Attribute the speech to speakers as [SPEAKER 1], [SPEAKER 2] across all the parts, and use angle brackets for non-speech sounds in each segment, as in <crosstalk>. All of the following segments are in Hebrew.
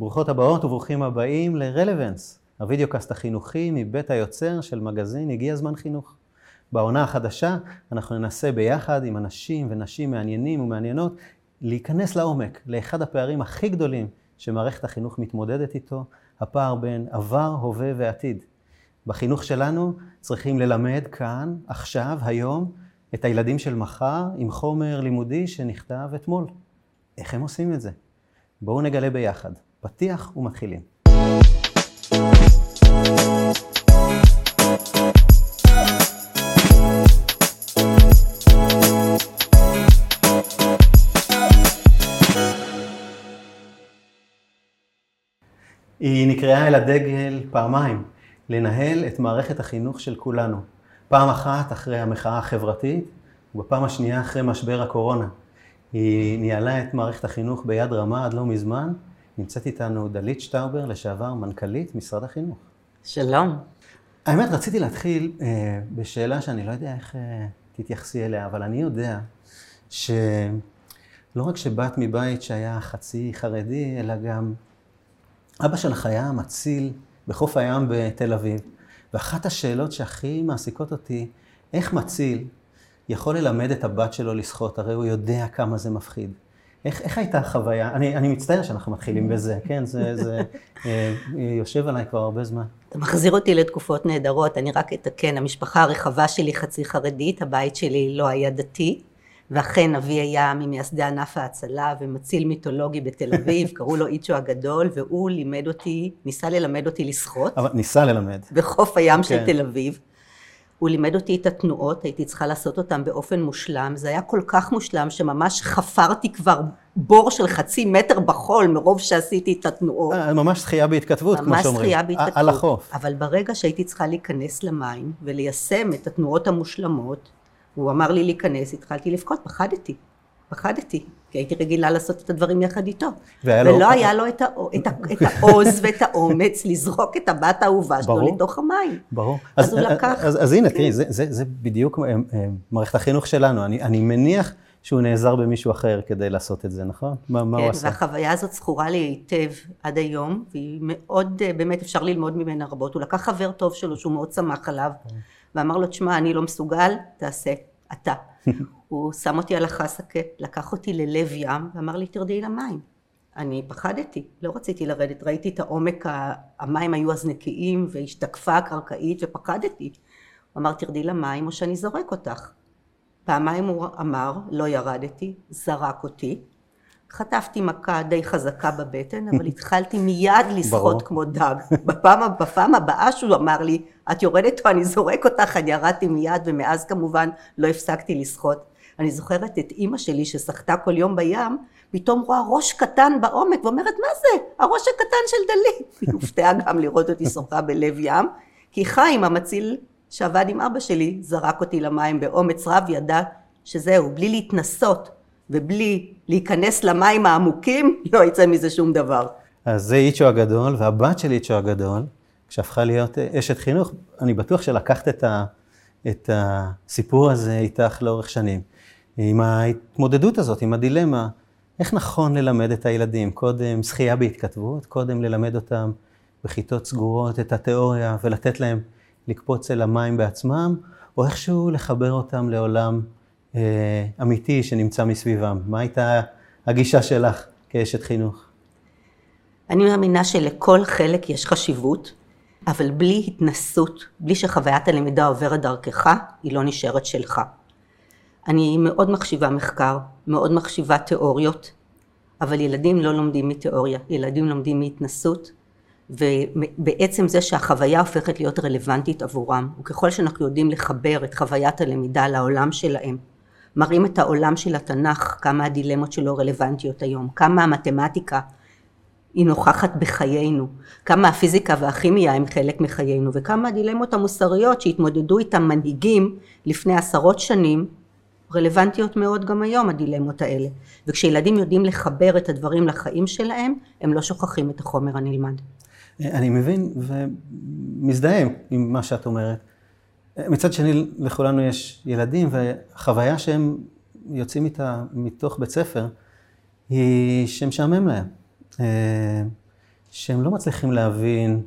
[SPEAKER 1] ברוכות הבאות וברוכים הבאים ל-Relevance, הוידאו קאסט החינוכי מבית היוצר של מגזין הגיע זמן חינוך. בעונה החדשה אנחנו ננסה ביחד עם אנשים ונשים מעניינים ומעניינות להיכנס לעומק לאחד הפערים הכי גדולים שמערכת החינוך מתמודדת איתו, הפער בין עבר, הווה ועתיד. בחינוך שלנו צריכים ללמד כאן, עכשיו, היום, את הילדים של מחר עם חומר לימודי שנכתב אתמול. איך הם עושים את זה? בואו נגלה ביחד. פתיח ומתחילים. היא נקראה אל הדגל פעמיים, לנהל את מערכת החינוך של כולנו. פעם אחת אחרי המחאה החברתית, ובפעם השנייה אחרי משבר הקורונה. היא ניהלה את מערכת החינוך ביד רמה עד לא מזמן. נמצאת איתנו דלית שטאובר, לשעבר מנכ"לית משרד החינוך.
[SPEAKER 2] שלום.
[SPEAKER 1] האמת, רציתי להתחיל אה, בשאלה שאני לא יודע איך אה, תתייחסי אליה, אבל אני יודע שלא רק שבאת מבית שהיה חצי חרדי, אלא גם אבא שלך היה מציל בחוף הים בתל אביב. ואחת השאלות שהכי מעסיקות אותי, איך מציל יכול ללמד את הבת שלו לשחות? הרי הוא יודע כמה זה מפחיד. איך, איך הייתה החוויה? אני, אני מצטער שאנחנו מתחילים בזה, כן? זה, זה אה, יושב עליי כבר הרבה זמן.
[SPEAKER 2] אתה מחזיר אותי לתקופות נהדרות, אני רק אתקן, המשפחה הרחבה שלי חצי חרדית, הבית שלי לא היה דתי, ואכן אבי היה ממייסדי ענף ההצלה ומציל מיתולוגי בתל אביב, קראו לו איצ'ו הגדול, והוא לימד אותי, ניסה ללמד אותי לשחות.
[SPEAKER 1] אבל ניסה ללמד.
[SPEAKER 2] בחוף הים של
[SPEAKER 1] כן.
[SPEAKER 2] תל אביב. הוא לימד אותי את התנועות, הייתי צריכה לעשות אותן באופן מושלם, זה היה כל כך מושלם שממש חפרתי כבר בור של חצי מטר בחול מרוב שעשיתי את התנועות.
[SPEAKER 1] אה, ממש שחייה בהתכתבות, כמו
[SPEAKER 2] ממש
[SPEAKER 1] שאומרים.
[SPEAKER 2] שחייה
[SPEAKER 1] ע-
[SPEAKER 2] בהתכתבות.
[SPEAKER 1] על החוף.
[SPEAKER 2] אבל ברגע שהייתי צריכה להיכנס למים וליישם את התנועות המושלמות, הוא אמר לי להיכנס, התחלתי לבכות, פחדתי. פחדתי, כי הייתי רגילה לעשות את הדברים יחד איתו. ולא היה לו את, הא- את, את העוז ואת האומץ לזרוק את הבת האהובה שלו. לתוך המים.
[SPEAKER 1] ברור.
[SPEAKER 2] אז הוא לקח-
[SPEAKER 1] אז, אז הנה,
[SPEAKER 2] כן.
[SPEAKER 1] תראי, זה, זה, זה בדיוק אה, אה, מערכת החינוך שלנו. אני, אני מניח שהוא נעזר במישהו אחר כדי לעשות את זה, נכון? מה, מה הוא
[SPEAKER 2] כן,
[SPEAKER 1] עשה?
[SPEAKER 2] והחוויה הזאת זכורה לי היטב עד היום, והיא מאוד, אה, באמת אפשר ללמוד ממנה רבות. הוא לקח חבר טוב שלו שהוא מאוד שמח עליו, ואמר לו, תשמע, אני לא מסוגל, תעשה, אתה. הוא שם אותי על החסקה, לקח אותי ללב ים, ואמר לי, תרדי למים. אני פחדתי, לא רציתי לרדת, ראיתי את העומק, המים היו אז נקיים, והשתקפה הקרקעית, ופחדתי. הוא אמר, תרדי למים או שאני זורק אותך. פעמיים הוא אמר, לא ירדתי, זרק אותי. חטפתי מכה די חזקה בבטן, אבל התחלתי מיד. לשחות כמו דג. בפעם, בפעם הבאה שהוא אמר לי, את יורדת או אני זורק אותך, אני ירדתי מיד, ומאז כמובן לא הפסקתי לשחות. אני זוכרת את אימא שלי ששחתה כל יום בים, פתאום רואה ראש קטן בעומק, ואומרת, מה זה? הראש הקטן של דלית. <laughs> היא הופתעה גם לראות אותי שוחה בלב ים, כי חיים, המציל שעבד עם אבא שלי, זרק אותי למים באומץ רב, ידע שזהו, בלי להתנסות ובלי להיכנס למים העמוקים, <laughs> לא יצא מזה שום דבר.
[SPEAKER 1] אז זה איצ'ו הגדול, והבת של איצ'ו הגדול, כשהפכה להיות אה, אשת חינוך, אני בטוח שלקחת את, ה, את הסיפור הזה איתך לאורך שנים. עם ההתמודדות הזאת, עם הדילמה, איך נכון ללמד את הילדים? קודם שחייה בהתכתבות, קודם ללמד אותם בכיתות סגורות את התיאוריה ולתת להם לקפוץ אל המים בעצמם, או איכשהו לחבר אותם לעולם אמיתי שנמצא מסביבם. מה הייתה הגישה שלך כאשת חינוך?
[SPEAKER 2] אני מאמינה שלכל חלק יש חשיבות, אבל בלי התנסות, בלי שחוויית הלמידה עוברת דרכך, היא לא נשארת שלך. אני מאוד מחשיבה מחקר, מאוד מחשיבה תיאוריות, אבל ילדים לא לומדים מתיאוריה, ילדים לומדים מהתנסות, ובעצם זה שהחוויה הופכת להיות רלוונטית עבורם, וככל שאנחנו יודעים לחבר את חוויית הלמידה לעולם שלהם, מראים את העולם של התנ"ך, כמה הדילמות שלו רלוונטיות היום, כמה המתמטיקה היא נוכחת בחיינו, כמה הפיזיקה והכימיה הם חלק מחיינו, וכמה הדילמות המוסריות שהתמודדו איתם מנהיגים לפני עשרות שנים, רלוונטיות מאוד גם היום הדילמות האלה. וכשילדים יודעים לחבר את הדברים לחיים שלהם, הם לא שוכחים את החומר הנלמד.
[SPEAKER 1] אני מבין ומזדהה עם מה שאת אומרת. מצד שני, לכולנו יש ילדים, והחוויה שהם יוצאים איתה מתוך בית ספר, היא שמשעמם להם. שהם לא מצליחים להבין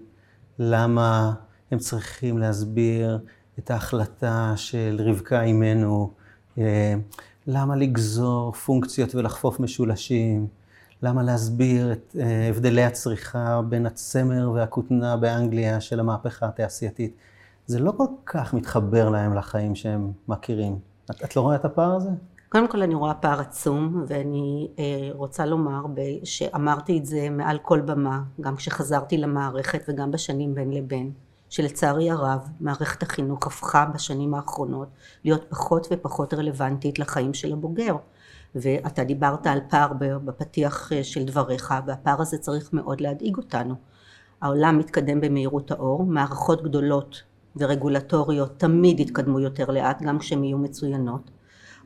[SPEAKER 1] למה הם צריכים להסביר את ההחלטה של רבקה אימנו, אה, למה לגזור פונקציות ולחפוף משולשים, למה להסביר את אה, הבדלי הצריכה בין הצמר והכותנה באנגליה של המהפכה התעשייתית. זה לא כל כך מתחבר להם לחיים שהם מכירים. את, את לא רואה את הפער הזה?
[SPEAKER 2] קודם כל אני רואה פער עצום ואני אה, רוצה לומר שאמרתי את זה מעל כל במה גם כשחזרתי למערכת וגם בשנים בין לבין שלצערי הרב מערכת החינוך הפכה בשנים האחרונות להיות פחות ופחות רלוונטית לחיים של הבוגר ואתה דיברת על פער בפתיח אה, של דבריך והפער הזה צריך מאוד להדאיג אותנו העולם מתקדם במהירות האור מערכות גדולות ורגולטוריות תמיד יתקדמו יותר לאט גם כשהן יהיו מצוינות.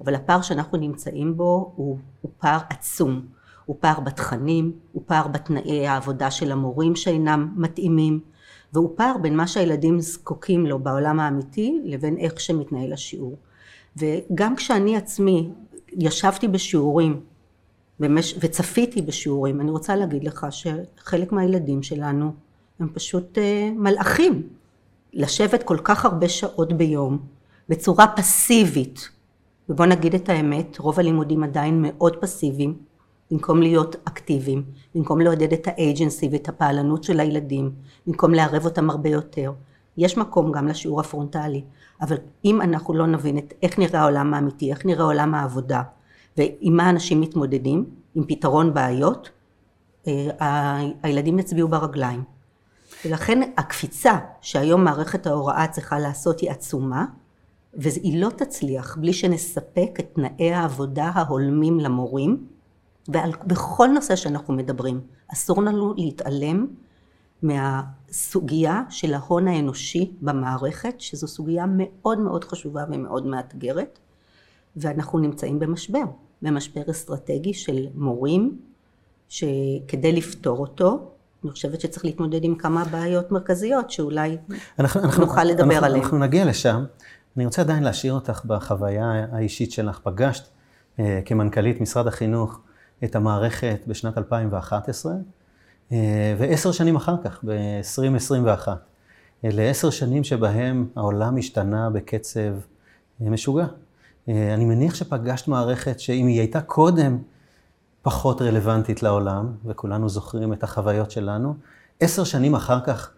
[SPEAKER 2] אבל הפער שאנחנו נמצאים בו הוא, הוא פער עצום. הוא פער בתכנים הוא פער בתנאי העבודה של המורים שאינם מתאימים והוא פער בין מה שהילדים זקוקים לו בעולם האמיתי לבין איך שמתנהל השיעור. וגם כשאני עצמי ישבתי בשיעורים במש... וצפיתי בשיעורים אני רוצה להגיד לך שחלק מהילדים שלנו הם פשוט uh, מלאכים לשבת כל כך הרבה שעות ביום בצורה פסיבית ובוא נגיד את האמת רוב הלימודים עדיין מאוד פסיביים במקום להיות אקטיביים, במקום לעודד את האג'נסי ואת הפעלנות של הילדים, במקום לערב אותם הרבה יותר. יש מקום גם לשיעור הפרונטלי, אבל אם אנחנו לא נבין את איך נראה העולם האמיתי, איך נראה עולם העבודה, ועם מה אנשים מתמודדים, עם פתרון בעיות, אה, הילדים יצביעו ברגליים. ולכן הקפיצה שהיום מערכת ההוראה צריכה לעשות היא עצומה, והיא לא תצליח בלי שנספק את תנאי העבודה ההולמים למורים, ובכל נושא שאנחנו מדברים אסור לנו להתעלם מהסוגיה של ההון האנושי במערכת שזו סוגיה מאוד מאוד חשובה ומאוד מאתגרת ואנחנו נמצאים במשבר, במשבר אסטרטגי של מורים שכדי לפתור אותו אני חושבת שצריך להתמודד עם כמה בעיות מרכזיות שאולי אנחנו, אנחנו, נוכל לדבר
[SPEAKER 1] אנחנו,
[SPEAKER 2] עליהן.
[SPEAKER 1] אנחנו נגיע לשם. אני רוצה עדיין להשאיר אותך בחוויה האישית שלך. פגשת אה, כמנכ"לית משרד החינוך את המערכת בשנת 2011, אה, ועשר שנים אחר כך, ב-2021. אלה עשר שנים שבהם העולם השתנה בקצב אה, משוגע. אה, אני מניח שפגשת מערכת שאם היא הייתה קודם פחות רלוונטית לעולם, וכולנו זוכרים את החוויות שלנו, עשר שנים אחר כך,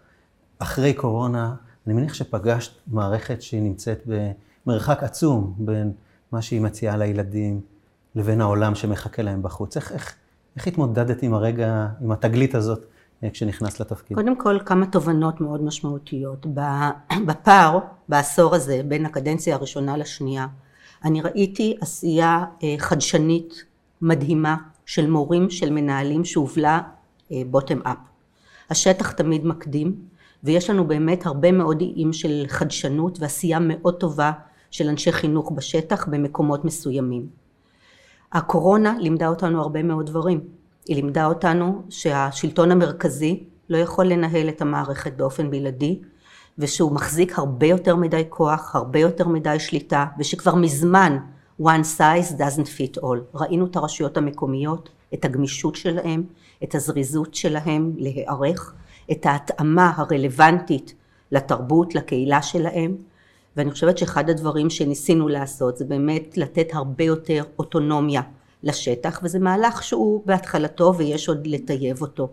[SPEAKER 1] אחרי קורונה, אני מניח שפגשת מערכת שהיא נמצאת במרחק עצום בין מה שהיא מציעה לילדים, לבין העולם שמחכה להם בחוץ. איך, איך, איך התמודדת עם הרגע, עם התגלית הזאת אה, כשנכנסת לתפקיד?
[SPEAKER 2] קודם כל כמה תובנות מאוד משמעותיות. בפער, בעשור הזה, בין הקדנציה הראשונה לשנייה, אני ראיתי עשייה אה, חדשנית מדהימה של מורים, של מנהלים, שהובלה בוטם אפ. השטח תמיד מקדים, ויש לנו באמת הרבה מאוד איים של חדשנות ועשייה מאוד טובה של אנשי חינוך בשטח במקומות מסוימים. הקורונה לימדה אותנו הרבה מאוד דברים. היא לימדה אותנו שהשלטון המרכזי לא יכול לנהל את המערכת באופן בלעדי ושהוא מחזיק הרבה יותר מדי כוח, הרבה יותר מדי שליטה ושכבר מזמן one size doesn't fit all. ראינו את הרשויות המקומיות, את הגמישות שלהם, את הזריזות שלהם להיערך, את ההתאמה הרלוונטית לתרבות, לקהילה שלהם. ואני חושבת שאחד הדברים שניסינו לעשות זה באמת לתת הרבה יותר אוטונומיה לשטח וזה מהלך שהוא בהתחלתו ויש עוד לטייב אותו.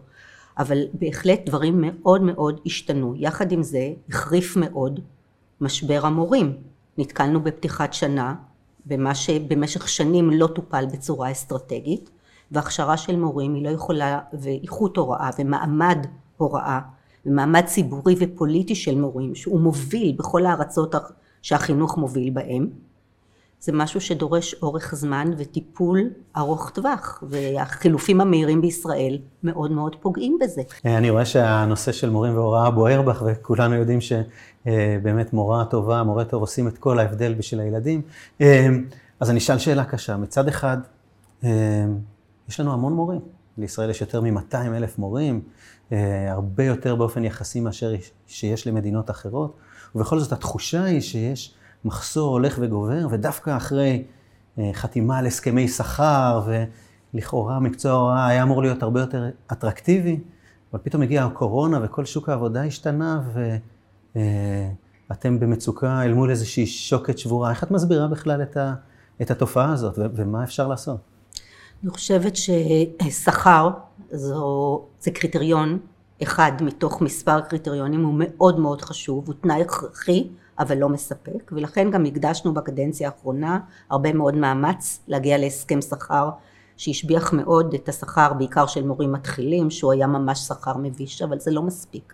[SPEAKER 2] אבל בהחלט דברים מאוד מאוד השתנו. יחד עם זה החריף מאוד משבר המורים. נתקלנו בפתיחת שנה במה שבמשך שנים לא טופל בצורה אסטרטגית והכשרה של מורים היא לא יכולה ואיכות הוראה ומעמד הוראה ומעמד ציבורי ופוליטי של מורים שהוא מוביל בכל הארצות שהחינוך מוביל בהם זה משהו שדורש אורך זמן וטיפול ארוך טווח והחילופים המהירים בישראל מאוד מאוד פוגעים בזה.
[SPEAKER 1] אני רואה שהנושא של מורים והוראה בוער בך וכולנו יודעים שבאמת מורה טובה, מורה טוב עושים את כל ההבדל בשביל הילדים. אז אני אשאל שאלה קשה, מצד אחד יש לנו המון מורים, לישראל יש יותר מ-200 אלף מורים, אה, הרבה יותר באופן יחסי מאשר שיש למדינות אחרות, ובכל זאת התחושה היא שיש מחסור הולך וגובר, ודווקא אחרי אה, חתימה על הסכמי שכר, ולכאורה מקצוע ההוראה היה אמור להיות הרבה יותר אטרקטיבי, אבל פתאום הגיעה הקורונה וכל שוק העבודה השתנה, ואתם במצוקה אל מול איזושהי שוקת שבורה. איך את מסבירה בכלל את, ה, את התופעה הזאת, ומה אפשר לעשות?
[SPEAKER 2] אני חושבת ששכר זו, זה קריטריון אחד מתוך מספר קריטריונים, הוא מאוד מאוד חשוב, הוא תנאי הכרחי אבל לא מספק, ולכן גם הקדשנו בקדנציה האחרונה הרבה מאוד מאמץ להגיע להסכם שכר שהשביח מאוד את השכר בעיקר של מורים מתחילים, שהוא היה ממש שכר מביש, אבל זה לא מספיק.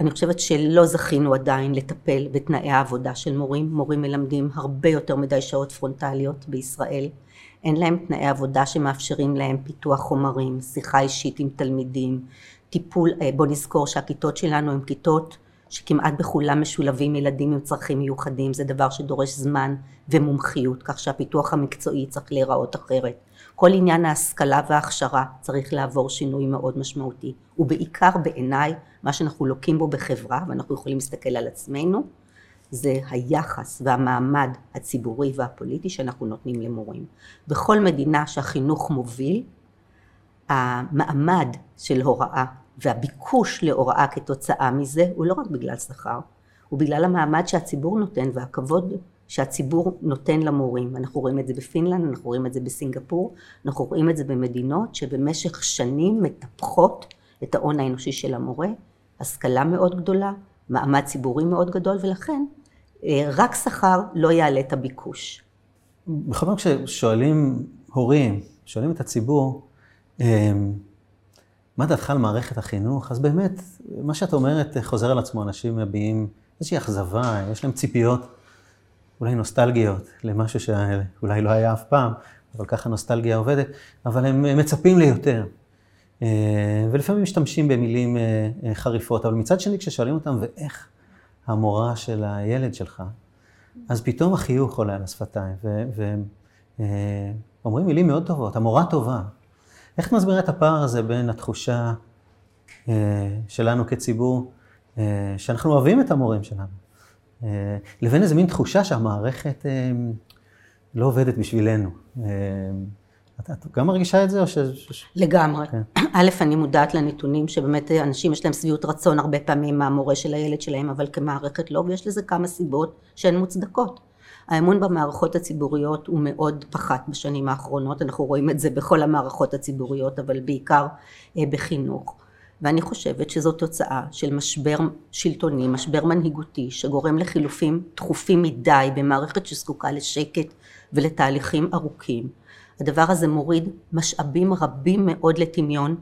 [SPEAKER 2] אני חושבת שלא זכינו עדיין לטפל בתנאי העבודה של מורים, מורים מלמדים הרבה יותר מדי שעות פרונטליות בישראל, אין להם תנאי עבודה שמאפשרים להם פיתוח חומרים, שיחה אישית עם תלמידים, טיפול, אה, בוא נזכור שהכיתות שלנו הן כיתות שכמעט בכולם משולבים ילדים עם צרכים מיוחדים, זה דבר שדורש זמן ומומחיות, כך שהפיתוח המקצועי צריך להיראות אחרת. כל עניין ההשכלה וההכשרה צריך לעבור שינוי מאוד משמעותי, ובעיקר בעיניי מה שאנחנו לוקים בו בחברה, ואנחנו יכולים להסתכל על עצמנו, זה היחס והמעמד הציבורי והפוליטי שאנחנו נותנים למורים. בכל מדינה שהחינוך מוביל, המעמד של הוראה והביקוש להוראה כתוצאה מזה הוא לא רק בגלל שכר, הוא בגלל המעמד שהציבור נותן והכבוד שהציבור נותן למורים. אנחנו רואים את זה בפינלנד, אנחנו רואים את זה בסינגפור, אנחנו רואים את זה במדינות שבמשך שנים מטפחות את ההון האנושי של המורה, השכלה מאוד גדולה, מעמד ציבורי מאוד גדול, ולכן אה, רק שכר לא יעלה את הביקוש.
[SPEAKER 1] בכל פעם כששואלים הורים, שואלים את הציבור, אה, מה דעתך על מערכת החינוך? אז באמת, מה שאת אומרת חוזר על עצמו, אנשים מביעים איזושהי אכזבה, יש להם ציפיות, אולי נוסטלגיות, למשהו שאולי לא היה אף פעם, אבל ככה נוסטלגיה עובדת, אבל הם מצפים ליותר. אה, ולפעמים משתמשים במילים אה, אה, חריפות, אבל מצד שני, כששואלים אותם, ואיך המורה של הילד שלך, אז פתאום החיוך עולה על השפתיים, ואומרים מילים מאוד טובות, המורה טובה, איך את מסבירה את הפער הזה בין התחושה אה, שלנו כציבור, אה, שאנחנו אוהבים את המורים שלנו, אה, לבין איזה מין תחושה שהמערכת אה, לא עובדת בשבילנו? אה, את, את גם מרגישה את זה או ש...
[SPEAKER 2] לגמרי. כן. א', אני מודעת לנתונים שבאמת אנשים יש להם שביעות רצון הרבה פעמים מהמורה של הילד שלהם, אבל כמערכת לא, ויש לזה כמה סיבות שהן מוצדקות. האמון במערכות הציבוריות הוא מאוד פחת בשנים האחרונות, אנחנו רואים את זה בכל המערכות הציבוריות, אבל בעיקר אה, בחינוך. ואני חושבת שזו תוצאה של משבר שלטוני, משבר מנהיגותי, שגורם לחילופים תכופים מדי במערכת שזקוקה לשקט ולתהליכים ארוכים. הדבר הזה מוריד משאבים רבים מאוד לטמיון,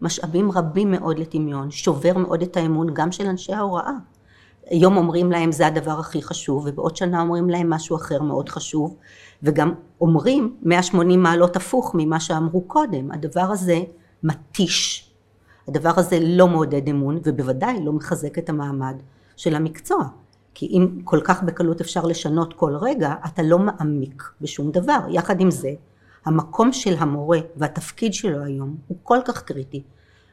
[SPEAKER 2] משאבים רבים מאוד לטמיון, שובר מאוד את האמון גם של אנשי ההוראה. היום אומרים להם זה הדבר הכי חשוב ובעוד שנה אומרים להם משהו אחר מאוד חשוב וגם אומרים 180 מעלות הפוך ממה שאמרו קודם. הדבר הזה מתיש. הדבר הזה לא מעודד אמון ובוודאי לא מחזק את המעמד של המקצוע. כי אם כל כך בקלות אפשר לשנות כל רגע אתה לא מעמיק בשום דבר. יחד עם זה המקום של המורה והתפקיד שלו היום הוא כל כך קריטי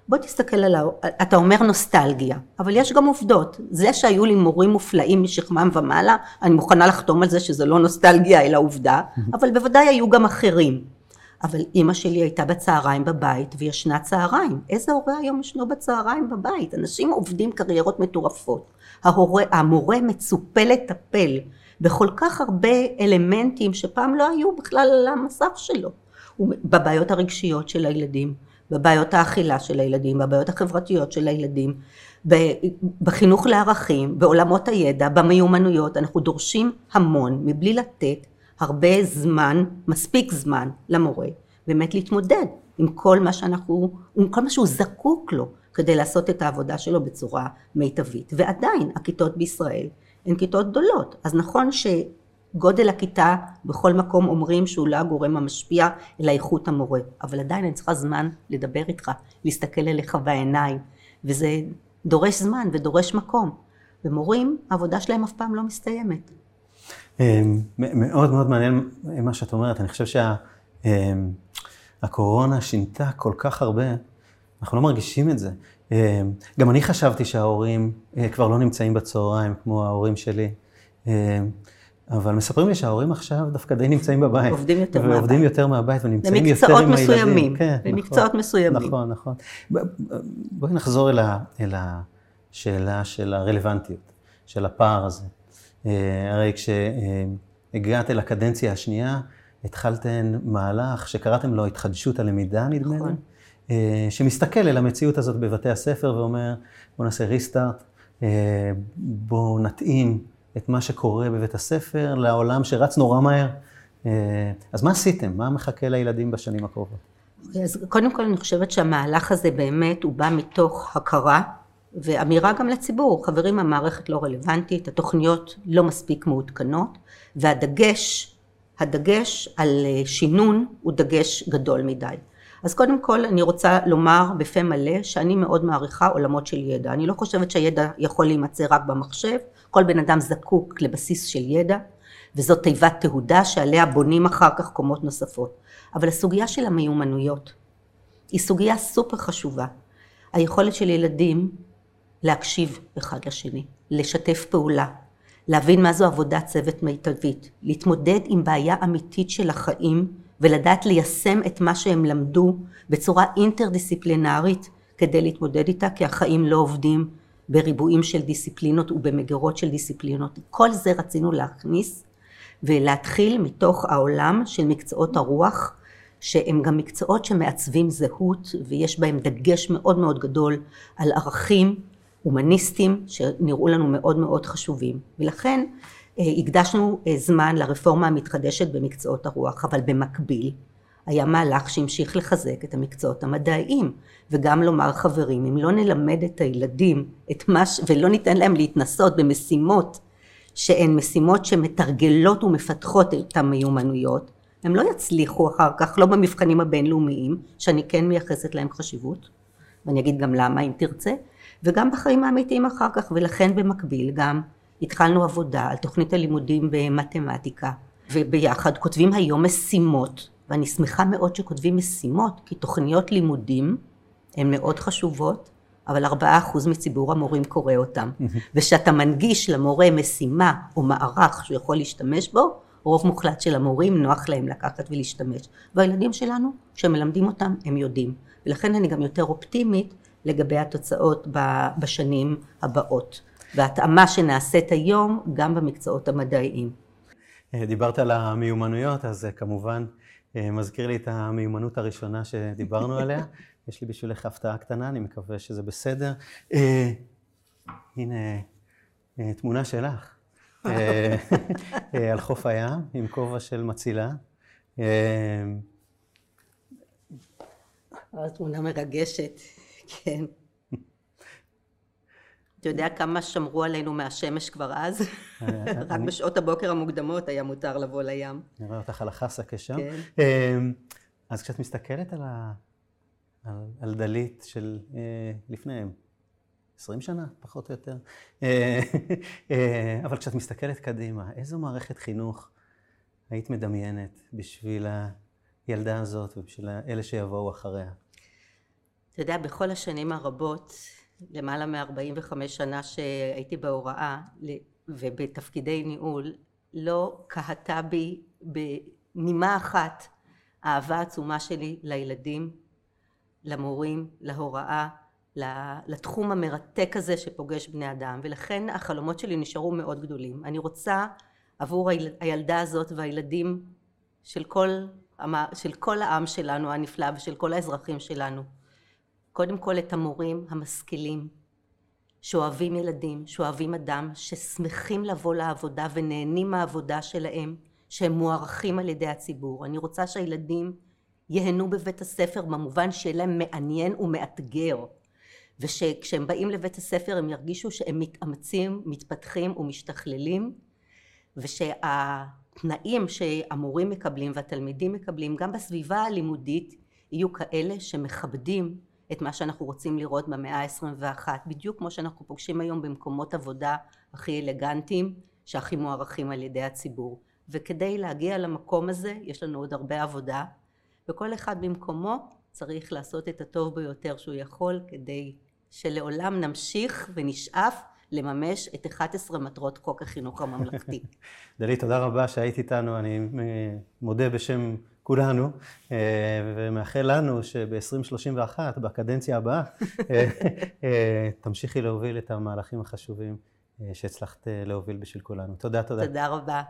[SPEAKER 2] בוא תסתכל על ה... אתה אומר נוסטלגיה, אבל יש גם עובדות. זה שהיו לי מורים מופלאים משכמם ומעלה, אני מוכנה לחתום על זה שזה לא נוסטלגיה אלא עובדה, אבל בוודאי היו גם אחרים. אבל אימא שלי הייתה בצהריים בבית וישנה צהריים. איזה הורה היום ישנו בצהריים בבית? אנשים עובדים קריירות מטורפות. ההורה, המורה מצופה לטפל בכל כך הרבה אלמנטים שפעם לא היו בכלל על המסך שלו. בבעיות הרגשיות של הילדים, בבעיות האכילה של הילדים, בבעיות החברתיות של הילדים, בחינוך לערכים, בעולמות הידע, במיומנויות, אנחנו דורשים המון מבלי לתת הרבה זמן, מספיק זמן למורה, באמת להתמודד עם כל מה שאנחנו, עם כל מה שהוא זקוק לו כדי לעשות את העבודה שלו בצורה מיטבית. ועדיין הכיתות בישראל הן כיתות גדולות, אז נכון ש... גודל הכיתה בכל מקום אומרים שהוא לא הגורם המשפיע אלא איכות המורה. אבל עדיין אני צריכה זמן לדבר איתך להסתכל אליך בעיניים. וזה דורש זמן ודורש מקום. ומורים העבודה שלהם אף פעם לא מסתיימת.
[SPEAKER 1] אמ, מאוד מאוד מעניין מה שאת אומרת. אני חושב שהקורונה שינתה כל כך הרבה. אנחנו לא מרגישים את זה. אמ, גם אני חשבתי שההורים אה, כבר לא נמצאים בצהריים כמו ההורים שלי. אמ, אבל מספרים לי שההורים עכשיו דווקא די נמצאים בבית.
[SPEAKER 2] עובדים יותר מהבית.
[SPEAKER 1] ועובדים יותר מהבית ונמצאים יותר עם הילדים.
[SPEAKER 2] מסוימים,
[SPEAKER 1] כן,
[SPEAKER 2] במקצועות
[SPEAKER 1] נכון,
[SPEAKER 2] מסוימים.
[SPEAKER 1] נכון, נכון. בואי נחזור אל, ה, אל השאלה של הרלוונטיות, של הפער הזה. אה, הרי כשהגעת אל הקדנציה השנייה, התחלתן מהלך שקראתם לו התחדשות הלמידה, נדמה לי,
[SPEAKER 2] נכון.
[SPEAKER 1] אה, שמסתכל אל המציאות הזאת בבתי הספר ואומר, בואו נעשה ריסטארט, בואו נתאים את מה שקורה בבית הספר לעולם שרץ נורא מהר. אה, אז מה עשיתם? מה מחכה לילדים בשנים הקרובות?
[SPEAKER 2] אז קודם כל אני חושבת שהמהלך הזה באמת הוא בא מתוך הכרה ואמירה גם לציבור, חברים המערכת לא רלוונטית, התוכניות לא מספיק מעודכנות והדגש, הדגש על אה, שינון הוא דגש גדול מדי. אז קודם כל אני רוצה לומר בפה מלא שאני מאוד מעריכה עולמות של ידע. אני לא חושבת שהידע יכול להימצא רק במחשב, כל בן אדם זקוק לבסיס של ידע וזאת תיבת תהודה שעליה בונים אחר כך קומות נוספות. אבל הסוגיה של המיומנויות היא סוגיה סופר חשובה. היכולת של ילדים להקשיב אחד לשני, לשתף פעולה, להבין מה זו עבודת צוות מיטבית, להתמודד עם בעיה אמיתית של החיים ולדעת ליישם את מה שהם למדו בצורה אינטרדיסציפלינרית כדי להתמודד איתה, כי החיים לא עובדים בריבועים של דיסציפלינות ובמגירות של דיסציפלינות. כל זה רצינו להכניס ולהתחיל מתוך העולם של מקצועות הרוח, שהם גם מקצועות שמעצבים זהות ויש בהם דגש מאוד מאוד גדול על ערכים הומניסטיים שנראו לנו מאוד מאוד חשובים. ולכן הקדשנו אה, זמן לרפורמה המתחדשת במקצועות הרוח, אבל במקביל היה מהלך שהמשיך לחזק את המקצועות המדעיים וגם לומר חברים אם לא נלמד את הילדים את מה ש... ולא ניתן להם להתנסות במשימות שהן משימות שמתרגלות ומפתחות את המיומנויות הם לא יצליחו אחר כך לא במבחנים הבינלאומיים שאני כן מייחסת להם חשיבות ואני אגיד גם למה אם תרצה וגם בחיים האמיתיים אחר כך ולכן במקביל גם התחלנו עבודה על תוכנית הלימודים במתמטיקה וביחד כותבים היום משימות ואני שמחה מאוד שכותבים משימות כי תוכניות לימודים הן מאוד חשובות אבל ארבעה אחוז מציבור המורים קורא אותם. <laughs> ושאתה מנגיש למורה משימה או מערך שהוא יכול להשתמש בו רוב מוחלט של המורים נוח להם לקחת ולהשתמש. והילדים שלנו כשמלמדים אותם הם יודעים. ולכן אני גם יותר אופטימית לגבי התוצאות בשנים הבאות והתאמה שנעשית היום גם במקצועות המדעיים.
[SPEAKER 1] אה, דיברת על המיומנויות, אז כמובן אה, מזכיר לי את המיומנות הראשונה שדיברנו עליה. <laughs> יש לי בשבילך הפתעה קטנה, אני מקווה שזה בסדר. אה, הנה אה, תמונה שלך. אה, <laughs> אה, על חוף הים, עם כובע של מצילה. אה,
[SPEAKER 2] תמונה מרגשת, כן. אתה יודע כמה שמרו עלינו מהשמש כבר אז? <laughs> רק בשעות הבוקר המוקדמות היה מותר לבוא לים.
[SPEAKER 1] נראה אותך על החסקה שם.
[SPEAKER 2] כן.
[SPEAKER 1] אז כשאת מסתכלת על, ה... על, על דלית של אה, לפניהם, 20 שנה, פחות או יותר, אה, אה, אבל כשאת מסתכלת קדימה, איזו מערכת חינוך היית מדמיינת בשביל הילדה הזאת ובשביל אלה שיבואו אחריה?
[SPEAKER 2] אתה יודע, בכל השנים הרבות, למעלה מ-45 שנה שהייתי בהוראה ובתפקידי ניהול, לא קהתה בי בנימה אחת האהבה העצומה שלי לילדים, למורים, להוראה, לתחום המרתק הזה שפוגש בני אדם ולכן החלומות שלי נשארו מאוד גדולים. אני רוצה עבור הילדה הזאת והילדים של כל, של כל העם שלנו הנפלא ושל כל האזרחים שלנו קודם כל את המורים המשכילים שאוהבים ילדים, שאוהבים אדם, ששמחים לבוא לעבודה ונהנים מהעבודה שלהם, שהם מוערכים על ידי הציבור. אני רוצה שהילדים ייהנו בבית הספר במובן שיהיה להם מעניין ומאתגר ושכשהם באים לבית הספר הם ירגישו שהם מתאמצים, מתפתחים ומשתכללים ושהתנאים שהמורים מקבלים והתלמידים מקבלים גם בסביבה הלימודית יהיו כאלה שמכבדים את מה שאנחנו רוצים לראות במאה ה-21 בדיוק כמו שאנחנו פוגשים היום במקומות עבודה הכי אלגנטיים שהכי מוערכים על ידי הציבור וכדי להגיע למקום הזה יש לנו עוד הרבה עבודה וכל אחד במקומו צריך לעשות את הטוב ביותר שהוא יכול כדי שלעולם נמשיך ונשאף לממש את 11 מטרות חוק החינוך הממלכתי. <laughs>
[SPEAKER 1] דלית, תודה רבה שהיית איתנו, אני אה, מודה בשם כולנו, אה, ומאחל לנו שב-2031, בקדנציה הבאה, אה, תמשיכי להוביל את המהלכים החשובים שהצלחת להוביל בשביל כולנו. תודה, תודה.
[SPEAKER 2] תודה רבה.